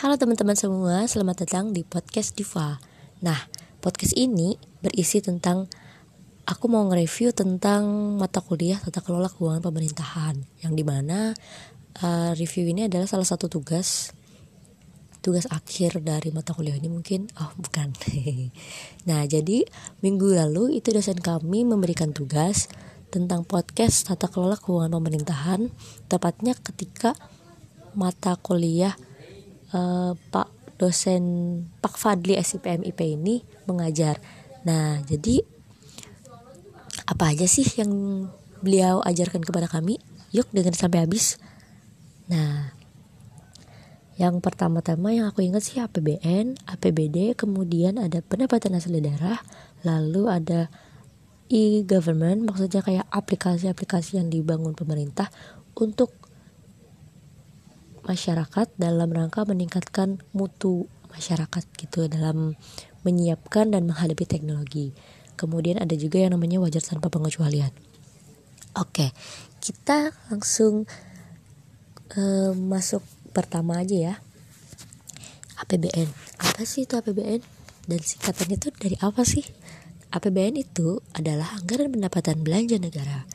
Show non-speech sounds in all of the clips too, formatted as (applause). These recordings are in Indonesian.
Halo teman-teman semua, selamat datang di podcast Diva. Nah, podcast ini berisi tentang aku mau nge-review tentang mata kuliah tata kelola keuangan pemerintahan, yang di mana uh, review ini adalah salah satu tugas tugas akhir dari mata kuliah ini mungkin. Oh bukan. (laughs) Nah jadi minggu lalu itu dosen kami memberikan tugas tentang podcast tata kelola keuangan pemerintahan tepatnya ketika mata kuliah uh, Pak dosen Pak Fadli SIPM IP ini mengajar. Nah, jadi apa aja sih yang beliau ajarkan kepada kami? Yuk dengar sampai habis. Nah, yang pertama-tama yang aku ingat sih APBN, APBD, kemudian ada pendapatan asli daerah, lalu ada e-government, maksudnya kayak aplikasi-aplikasi yang dibangun pemerintah untuk masyarakat dalam rangka meningkatkan mutu masyarakat gitu dalam menyiapkan dan menghadapi teknologi. Kemudian ada juga yang namanya wajar tanpa pengecualian. Oke, kita langsung uh, masuk pertama aja ya. APBN. Apa sih itu APBN? Dan singkatannya itu dari apa sih? APBN itu adalah anggaran pendapatan belanja negara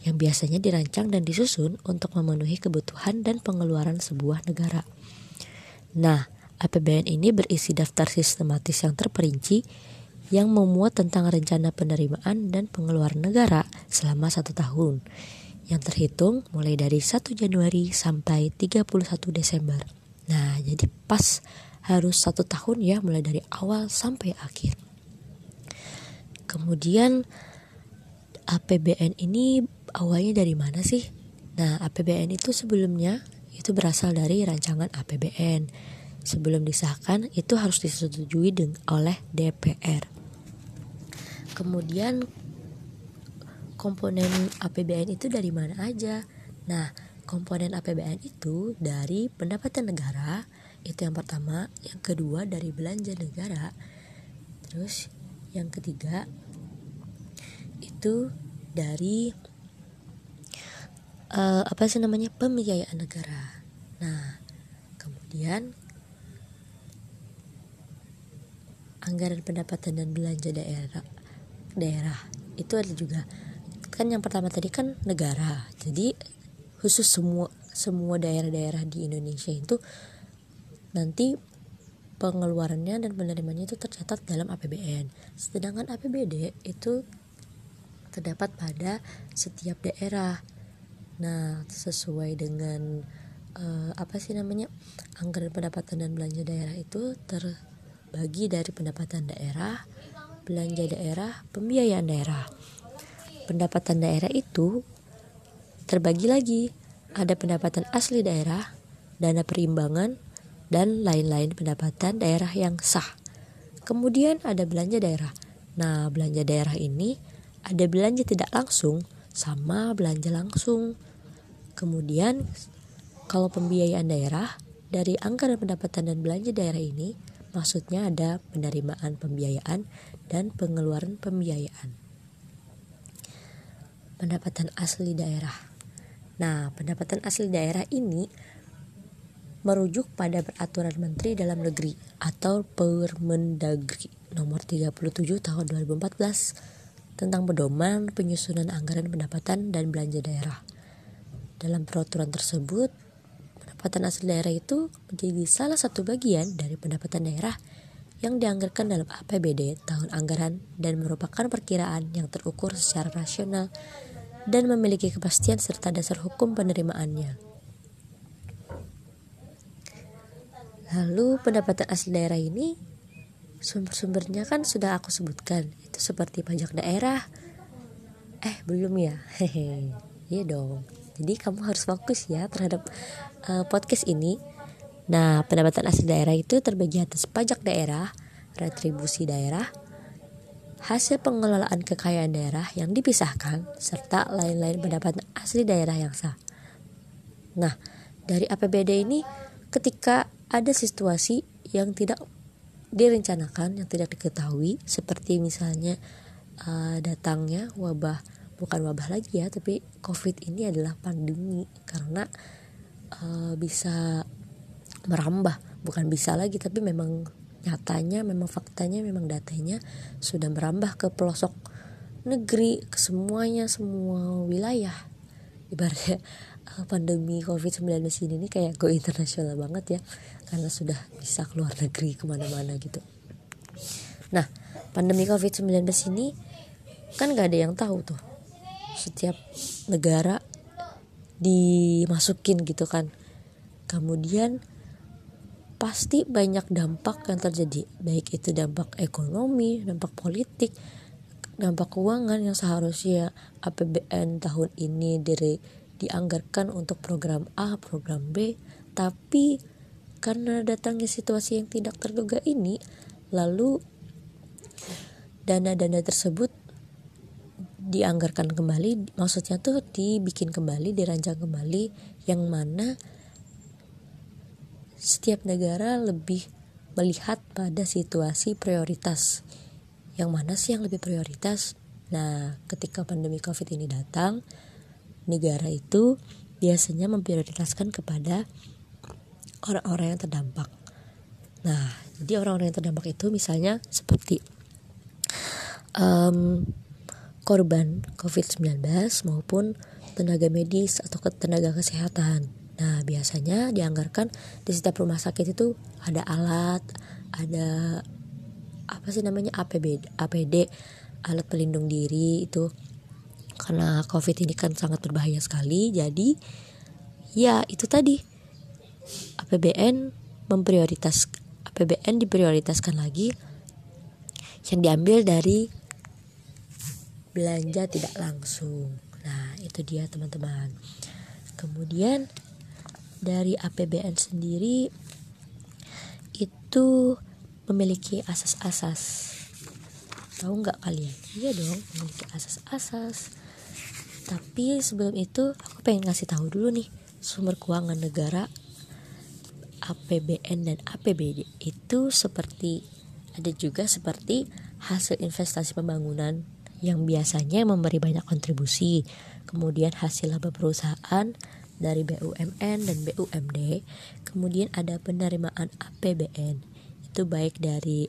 yang biasanya dirancang dan disusun untuk memenuhi kebutuhan dan pengeluaran sebuah negara. Nah, APBN ini berisi daftar sistematis yang terperinci yang memuat tentang rencana penerimaan dan pengeluaran negara selama satu tahun yang terhitung mulai dari 1 Januari sampai 31 Desember. Nah, jadi pas harus satu tahun ya mulai dari awal sampai akhir. Kemudian APBN ini awalnya dari mana sih? Nah, APBN itu sebelumnya itu berasal dari rancangan APBN. Sebelum disahkan itu harus disetujui oleh DPR. Kemudian komponen APBN itu dari mana aja? Nah, komponen APBN itu dari pendapatan negara, itu yang pertama, yang kedua dari belanja negara, terus yang ketiga itu dari uh, apa sih namanya pembiayaan negara. Nah, kemudian anggaran pendapatan dan belanja daerah daerah itu ada juga. Kan yang pertama tadi kan negara. Jadi khusus semua semua daerah-daerah di Indonesia itu nanti pengeluarannya dan penerimaannya itu tercatat dalam APBN sedangkan APBD itu terdapat pada setiap daerah Nah, sesuai dengan uh, apa sih namanya anggaran pendapatan dan belanja daerah itu terbagi dari pendapatan daerah, belanja daerah, pembiayaan daerah. Pendapatan daerah itu terbagi lagi ada pendapatan asli daerah, dana perimbangan, dan lain-lain pendapatan daerah yang sah. Kemudian ada belanja daerah. Nah, belanja daerah ini ada belanja tidak langsung sama belanja langsung. Kemudian kalau pembiayaan daerah dari anggaran pendapatan dan belanja daerah ini maksudnya ada penerimaan pembiayaan dan pengeluaran pembiayaan. Pendapatan asli daerah. Nah, pendapatan asli daerah ini merujuk pada peraturan Menteri Dalam Negeri atau Permendagri nomor 37 tahun 2014 tentang pedoman penyusunan anggaran pendapatan dan belanja daerah. Dalam peraturan tersebut, pendapatan asli daerah itu menjadi salah satu bagian dari pendapatan daerah yang dianggarkan dalam APBD tahun anggaran dan merupakan perkiraan yang terukur secara rasional dan memiliki kepastian serta dasar hukum penerimaannya. Lalu pendapatan asli daerah ini sumber-sumbernya kan sudah aku sebutkan itu seperti pajak daerah. Eh belum ya? (laughs) Hehe, iya dong. Jadi kamu harus fokus ya terhadap uh, podcast ini. Nah, pendapatan asli daerah itu terbagi atas pajak daerah, retribusi daerah, hasil pengelolaan kekayaan daerah yang dipisahkan, serta lain-lain pendapatan asli daerah yang sah. Nah, dari APBD ini ketika ada situasi yang tidak direncanakan, yang tidak diketahui, seperti misalnya uh, datangnya wabah bukan wabah lagi ya tapi covid ini adalah pandemi. Karena uh, bisa merambah. Bukan bisa lagi tapi memang nyatanya memang faktanya memang datanya sudah merambah ke pelosok negeri ke semuanya semua wilayah. Ibaratnya eh, pandemi covid-19 ini kayak go internasional banget ya. Karena sudah bisa keluar negeri ke mana-mana gitu. Nah pandemi covid-19 ini kan gak ada yang tahu tuh setiap negara dimasukin gitu kan. Kemudian pasti banyak dampak yang terjadi. Baik itu dampak ekonomi dampak politik dampak keuangan yang seharusnya APBN tahun ini dari dianggarkan untuk program A program B. Tapi karena datangnya situasi yang tidak terduga ini lalu dana-dana tersebut dianggarkan kembali maksudnya tuh dibikin kembali dirancang kembali yang mana setiap negara lebih melihat pada situasi prioritas. Yang mana sih yang lebih prioritas? Nah, ketika pandemi Covid ini datang, negara itu biasanya memprioritaskan kepada orang-orang yang terdampak. Nah, jadi orang-orang yang terdampak itu misalnya seperti um, korban COVID-19 maupun tenaga medis atau tenaga kesehatan. Nah, biasanya dianggarkan di setiap rumah sakit itu ada alat, ada apa sih namanya APD, APD, alat pelindung diri itu karena COVID ini kan sangat berbahaya sekali. Jadi ya itu tadi APBN memprioritas APBN diprioritaskan lagi yang diambil dari belanja tidak langsung. Nah, itu dia teman-teman. Kemudian dari APBN sendiri itu memiliki asas-asas tahu nggak kalian iya dong memiliki asas-asas tapi sebelum itu aku pengen ngasih tahu dulu nih sumber keuangan negara APBN dan APBD itu seperti ada juga seperti hasil investasi pembangunan yang biasanya memberi banyak kontribusi. Kemudian hasil laba perusahaan dari BUMN dan BUMD kemudian ada penerimaan APBN itu baik dari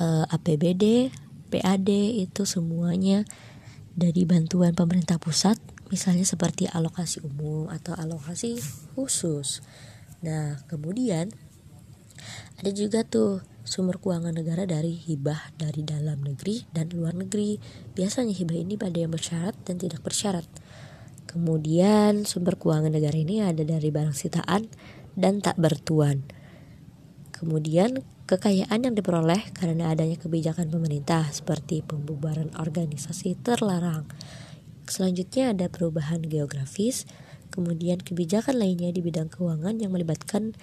uh, eh, APBD PAD itu semuanya dari bantuan pemerintah pusat misalnya seperti alokasi umum atau alokasi khusus. Nah kemudian ada juga tuh sumber keuangan negara dari hibah dari dalam negeri dan luar negeri biasanya hibah ini pada yang bersyarat dan tidak bersyarat Kemudian sumber keuangan negara ini ada dari barang sitaan dan tak bertuan. Kemudian kekayaan yang diperoleh karena adanya kebijakan pemerintah seperti pembubaran organisasi terlarang. Selanjutnya ada perubahan geografis, kemudian kebijakan lainnya di bidang keuangan yang melibatkan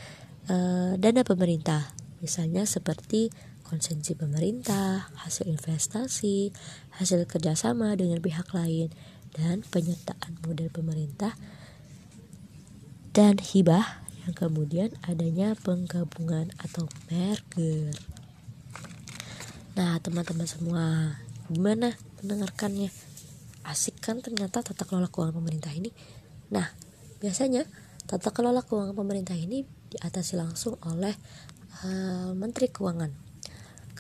uh, dana pemerintah, misalnya seperti konsensi pemerintah, hasil investasi, hasil kerjasama dengan pihak lain, dan penyertaan modal pemerintah dan hibah yang kemudian adanya penggabungan atau merger. Nah, teman-teman semua, gimana mendengarkannya? Asik kan ternyata tata kelola keuangan pemerintah ini? Nah, biasanya tata kelola keuangan pemerintah ini diatasi langsung oleh uh, Menteri Keuangan.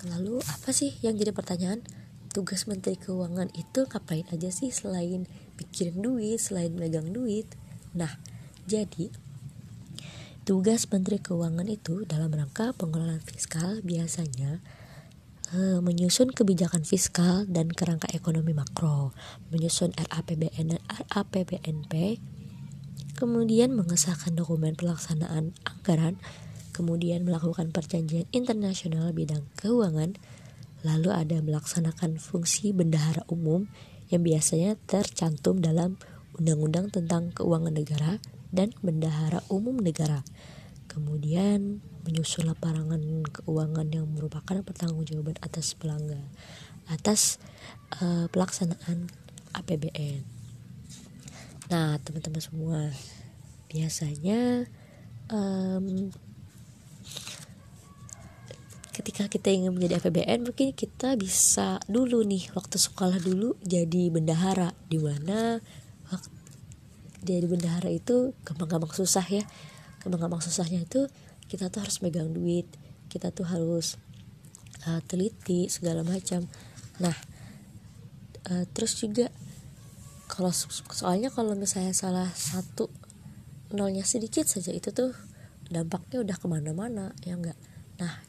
Lalu apa sih yang jadi pertanyaan? tugas menteri keuangan itu ngapain aja sih selain pikirin duit selain megang duit nah jadi tugas menteri keuangan itu dalam rangka pengelolaan fiskal biasanya e, menyusun kebijakan fiskal dan kerangka ekonomi makro menyusun RAPBN dan RAPBNP kemudian mengesahkan dokumen pelaksanaan anggaran kemudian melakukan perjanjian internasional bidang keuangan Lalu ada melaksanakan fungsi bendahara umum yang biasanya tercantum dalam Undang-Undang tentang Keuangan Negara dan Bendahara Umum Negara. Kemudian menyusun laporan keuangan yang merupakan pertanggungjawaban atas pelanggan atas uh, pelaksanaan APBN. Nah, teman-teman semua, biasanya um, ketika kita ingin menjadi APBN mungkin kita bisa dulu nih waktu sekolah dulu jadi bendahara. Di mana jadi bendahara itu gampang-gampang susah ya. Gampang-gampang susahnya itu kita tuh harus megang duit kita tuh harus uh, teliti segala macam. Nah uh, terus juga kalau soalnya kalau misalnya salah satu nolnya sedikit saja itu tuh dampaknya udah ke mana-mana ya enggak nah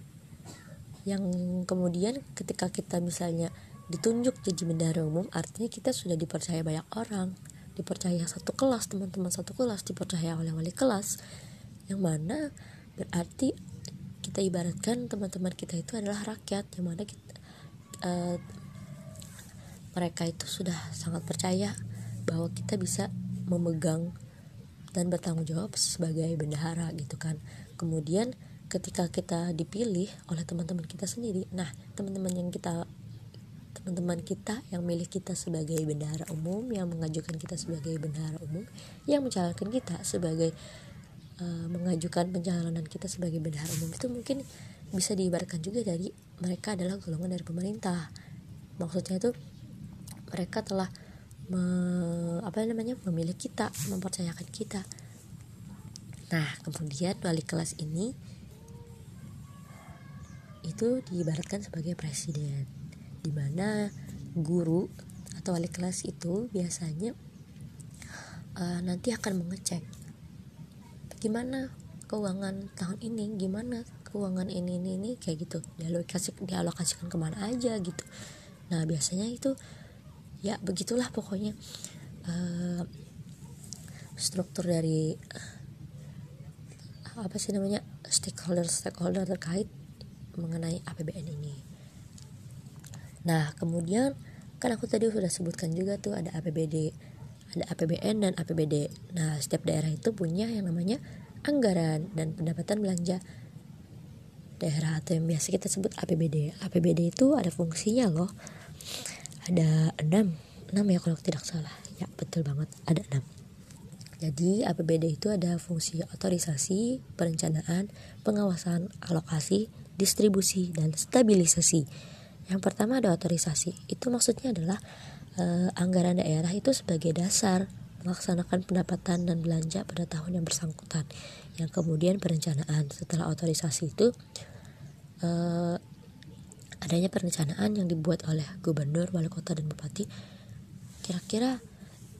yang kemudian ketika kita misalnya ditunjuk jadi bendahara umum artinya kita sudah dipercaya banyak orang. Dipercaya satu kelas teman-teman satu kelas dipercaya oleh wali kelas. Yang mana berarti kita ibaratkan teman-teman kita itu adalah rakyat yang mana kita uh, mereka itu sudah sangat percaya bahwa kita bisa memegang dan bertanggung jawab sebagai bendahara gitu kan. Kemudian ketika kita dipilih oleh teman-teman kita sendiri. Nah teman-teman yang kita teman-teman kita yang milih kita sebagai bendahara umum yang mengajukan kita sebagai bendahara umum yang mencalonkan kita sebagai uh, mengajukan pencalonan kita sebagai bendahara umum itu mungkin bisa diibaratkan juga dari mereka adalah golongan dari pemerintah. Maksudnya itu mereka telah me, apa namanya memilih kita mempercayakan kita. Nah kemudian wali kelas ini itu diibaratkan sebagai presiden di mana guru atau wali kelas itu biasanya uh, nanti akan mengecek gimana keuangan tahun ini gimana keuangan ini ini ini kayak gitu. Dialokasi dialokasikan ke mana aja gitu. Nah biasanya itu ya begitulah pokoknya uh, struktur dari uh, apa sih namanya stakeholder stakeholder terkait mengenai APBN ini. Nah, kemudian kan aku tadi sudah sebutkan juga tuh ada APBD, ada APBN dan APBD. Nah, setiap daerah itu punya yang namanya anggaran dan pendapatan belanja daerah atau yang biasa kita sebut APBD. APBD itu ada fungsinya loh. Ada enam, enam ya kalau tidak salah. Ya, betul banget, ada enam. Jadi APBD itu ada fungsi otorisasi, perencanaan, pengawasan, alokasi, distribusi, dan stabilisasi. Yang pertama ada otorisasi. Itu maksudnya adalah eh, anggaran daerah itu sebagai dasar melaksanakan pendapatan dan belanja pada tahun yang bersangkutan. Yang kemudian perencanaan. Setelah otorisasi itu eh, adanya perencanaan yang dibuat oleh gubernur, wali kota, dan bupati. Kira-kira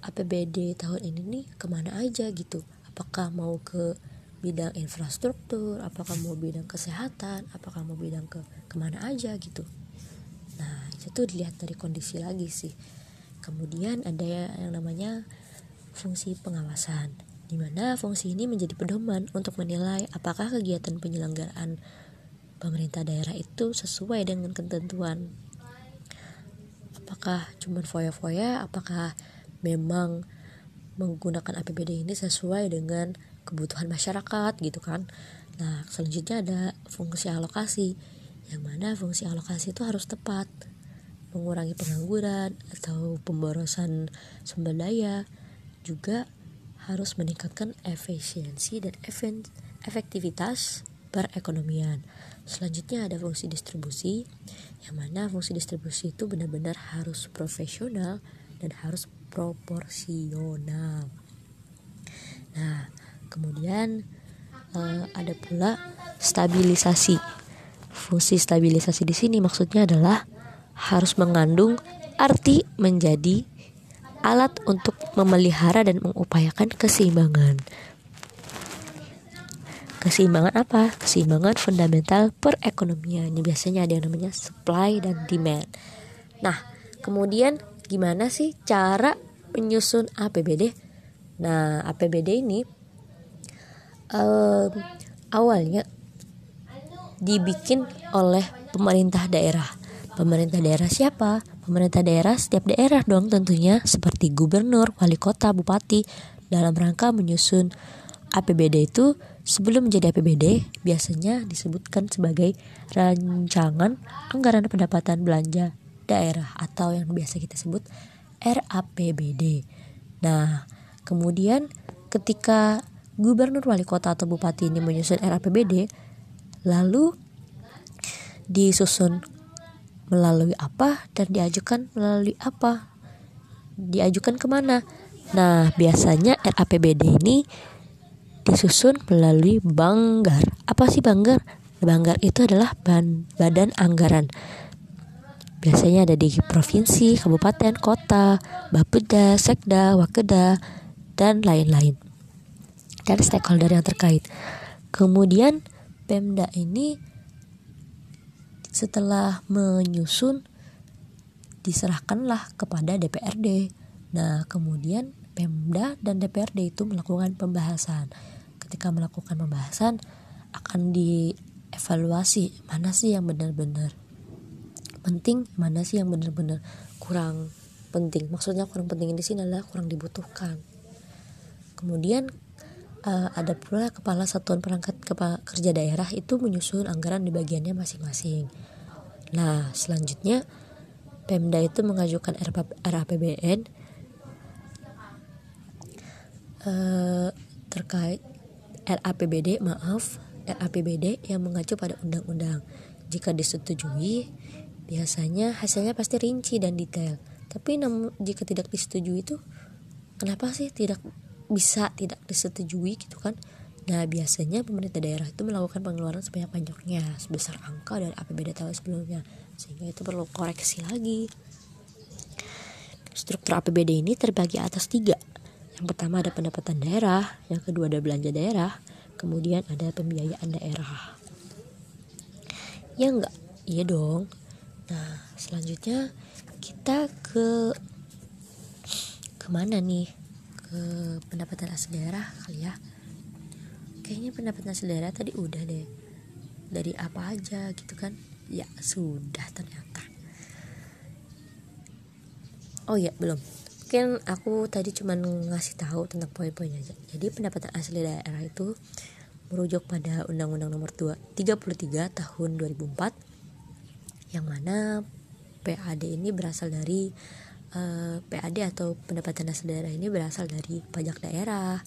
APBD tahun ini nih ke mana aja gitu? Apakah mau ke bidang infrastruktur apakah mau bidang kesehatan apakah mau bidang ke ke mana aja gitu. Nah itu dilihat dari kondisi lagi sih. Kemudian ada yang namanya fungsi pengawasan di mana fungsi ini menjadi pedoman untuk menilai apakah kegiatan penyelenggaraan pemerintah daerah itu sesuai dengan ketentuan. Apakah cuma foya-foya apakah memang menggunakan APBD ini sesuai dengan kebutuhan masyarakat gitu kan nah selanjutnya ada fungsi alokasi yang mana fungsi alokasi itu harus tepat mengurangi pengangguran atau pemborosan sumber daya juga harus meningkatkan efisiensi dan efektivitas perekonomian. Selanjutnya ada fungsi distribusi, yang mana fungsi distribusi itu benar-benar harus profesional dan harus proporsional. Nah, Kemudian uh, ada pula stabilisasi. Fungsi stabilisasi di sini maksudnya adalah harus mengandung arti menjadi alat untuk memelihara dan mengupayakan keseimbangan. Keseimbangan apa? Keseimbangan fundamental perekonomian. Ini biasanya ada yang namanya supply dan demand. Nah, kemudian gimana sih cara menyusun APBD? Nah, APBD ini uh, awalnya dibikin oleh pemerintah daerah. Pemerintah daerah siapa? Pemerintah daerah setiap daerah dong tentunya seperti gubernur, wali kota, bupati dalam rangka menyusun APBD itu sebelum menjadi APBD biasanya disebutkan sebagai rancangan anggaran pendapatan belanja daerah atau yang biasa kita sebut RAPBD. Nah, kemudian ketika gubernur wali kota atau bupati ini menyusun RAPBD lalu disusun melalui apa dan diajukan melalui apa diajukan ke mana nah biasanya RAPBD ini disusun melalui Banggar. Apa sih Banggar? Banggar itu adalah badan anggaran. Biasanya ada di provinsi, kabupaten, kota, Bapeda, Sekda, Wakeda, dan lain-lain. Dan stakeholder yang terkait. Kemudian Pemda ini setelah menyusun diserahkanlah kepada DPRD. Nah, kemudian Pemda dan DPRD itu melakukan pembahasan. Ketika melakukan pembahasan akan dievaluasi mana sih yang benar-benar penting, mana sih yang benar-benar kurang penting. Maksudnya kurang penting di sini adalah kurang dibutuhkan. Kemudian uh, ada pula kepala satuan perangkat kepala kerja daerah itu menyusun anggaran di bagiannya masing-masing. Nah, selanjutnya Pemda itu mengajukan RAPBN uh, eh, terkait RAPBD, maaf, RAPBD yang mengacu pada undang-undang. Jika disetujui, biasanya hasilnya pasti rinci dan detail. Tapi namun jika tidak disetujui itu kenapa sih tidak bisa tidak disetujui gitu kan. Nah biasanya pemerintah daerah itu melakukan pengeluaran sebanyak-banyaknya sebesar angka dari APBD tahun sebelumnya sehingga itu perlu koreksi lagi. Struktur APBD ini terbagi atas tiga. Yang pertama ada pendapatan daerah yang kedua ada belanja daerah kemudian ada pembiayaan daerah. Ya enggak? Iya dong. Nah selanjutnya kita ke ke mana nih ke pendapatan asli daerah kali ya. Kayaknya pendapatan asli daerah tadi udah deh. Dari apa aja gitu kan? Ya sudah ternyata. Oh ya belum. Mungkin aku tadi cuma ngasih tahu tentang poin-poinnya aja. Jadi pendapatan asli daerah itu merujuk pada Undang-Undang Nomor 2 33 Tahun 2004 yang mana PAD ini berasal dari eh, PAD atau pendapatan asli daerah ini berasal dari pajak daerah,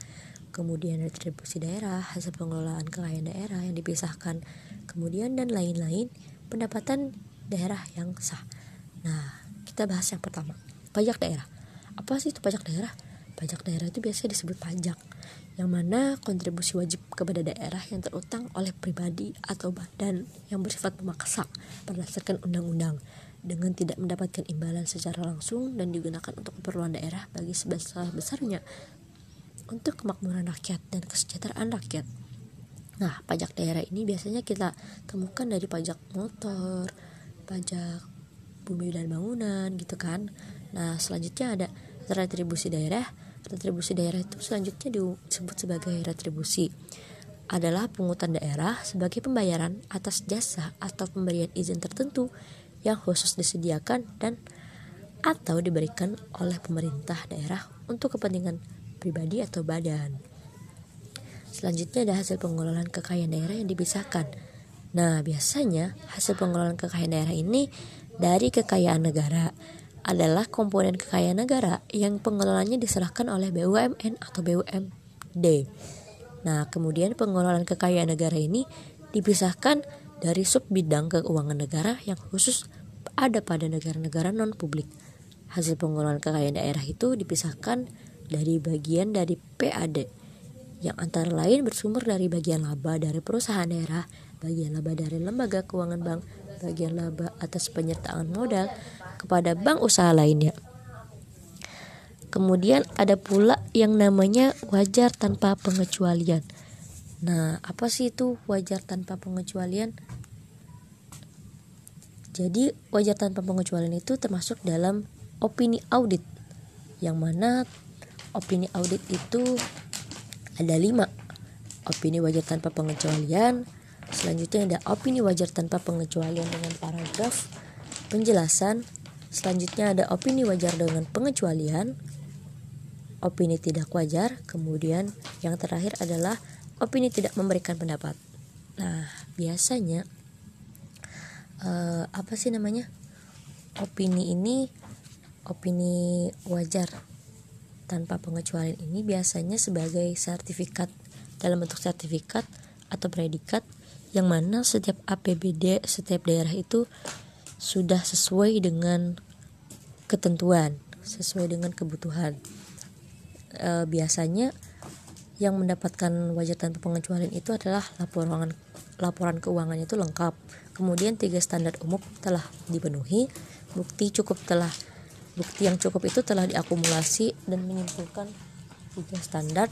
kemudian retribusi daerah, hasil pengelolaan kekayaan daerah yang dipisahkan, kemudian dan lain-lain pendapatan daerah yang sah. Nah, kita bahas yang pertama, pajak daerah. Apa sih itu pajak daerah? Pajak daerah itu biasanya disebut pajak, yang mana kontribusi wajib kepada daerah yang terutang oleh pribadi atau badan yang bersifat memaksa berdasarkan undang-undang dengan tidak mendapatkan imbalan secara langsung dan digunakan untuk keperluan daerah bagi sebesar-besarnya untuk kemakmuran rakyat dan kesejahteraan rakyat. Nah, pajak daerah ini biasanya kita temukan dari pajak motor, pajak bumi dan bangunan gitu kan. Nah, selanjutnya ada retribusi daerah. Retribusi daerah itu selanjutnya disebut sebagai retribusi adalah pungutan daerah sebagai pembayaran atas jasa atau pemberian izin tertentu yang khusus disediakan dan atau diberikan oleh pemerintah daerah untuk kepentingan pribadi atau badan. Selanjutnya ada hasil pengelolaan kekayaan daerah yang dipisahkan. Nah, biasanya hasil pengelolaan kekayaan daerah ini dari kekayaan negara adalah komponen kekayaan negara yang pengelolaannya diserahkan oleh BUMN atau BUMD. Nah, kemudian pengelolaan kekayaan negara ini dipisahkan dari sub bidang keuangan negara yang khusus ada pada negara-negara non-publik. Hasil pengelolaan kekayaan daerah itu dipisahkan dari bagian dari PAD yang antara lain bersumber dari bagian laba dari perusahaan daerah, bagian laba dari lembaga keuangan bank, bagian laba atas penyertaan modal kepada bank usaha lainnya. Kemudian ada pula yang namanya wajar tanpa pengecualian. Nah, apa sih itu wajar tanpa pengecualian? Jadi, wajar tanpa pengecualian itu termasuk dalam opini audit, yang mana opini audit itu ada lima. Opini wajar tanpa pengecualian, selanjutnya ada opini wajar tanpa pengecualian dengan paragraf penjelasan, selanjutnya ada opini wajar dengan pengecualian, opini tidak wajar, kemudian yang terakhir adalah opini tidak memberikan pendapat. Nah, biasanya uh, apa sih namanya? Opini ini opini wajar tanpa pengecualian ini biasanya sebagai sertifikat dalam bentuk sertifikat atau predikat yang mana setiap APBD setiap daerah itu sudah sesuai dengan ketentuan, sesuai dengan kebutuhan. E, biasanya yang mendapatkan wajar tanpa pengecualian itu adalah laporan laporan keuangannya itu lengkap. Kemudian tiga standar umum telah dipenuhi, bukti cukup telah bukti yang cukup itu telah diakumulasi dan menyimpulkan tiga standar.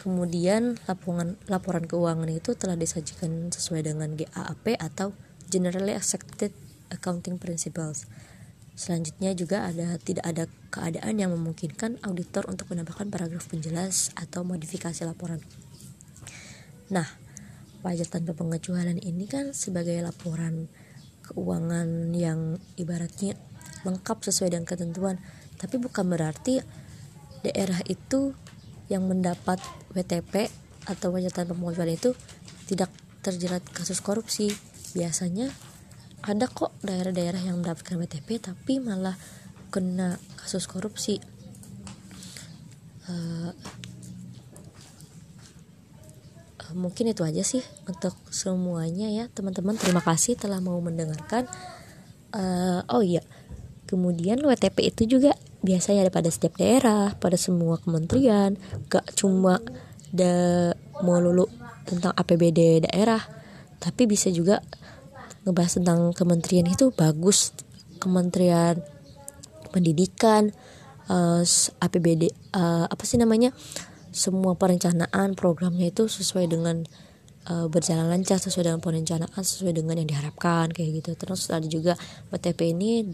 Kemudian laporan laporan keuangan itu telah disajikan sesuai dengan GAAP atau Generally Accepted Accounting Principles. Selanjutnya juga ada tidak ada keadaan yang memungkinkan auditor untuk menambahkan paragraf penjelas atau modifikasi laporan. Nah, pajak tanpa pengecualian ini kan sebagai laporan keuangan yang ibaratnya lengkap sesuai dengan ketentuan, tapi bukan berarti daerah itu yang mendapat WTP atau pajak tanpa pengecualian itu tidak terjerat kasus korupsi. Biasanya ada kok daerah-daerah yang mendapatkan WTP tapi malah kena kasus korupsi. Uh, uh, mungkin itu aja sih untuk semuanya ya teman-teman. Terima kasih telah mau mendengarkan. Uh, oh iya kemudian WTP itu juga biasanya ada pada setiap daerah pada semua kementerian. Gak cuma da melulu tentang APBD daerah tapi bisa juga ngebahas tentang kementerian itu bagus. Kementerian pendidikan uh, eh, APBD uh, eh, apa sih namanya? Semua perencanaan programnya itu sesuai dengan uh, berjalan lancar sesuai dengan perencanaan sesuai dengan yang diharapkan kayak gitu. Terus ada juga WTP ini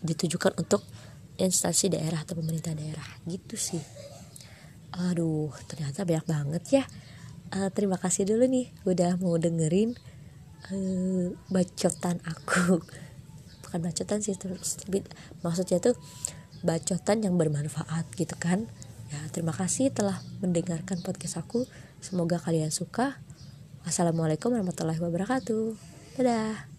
ditujukan untuk instansi daerah atau pemerintah daerah. Gitu sih. Aduh ternyata banyak banget ya. Uh, terima kasih dulu nih udah mau dengerin uh, bacotan aku. (laughs) Bukan bacotan sih terus maksudnya tuh bacotan yang bermanfaat gitu kan. Ya terima kasih telah mendengarkan podcast aku. Semoga kalian suka. Assalamualaikum warahmatullahi wabarakatuh. Dadah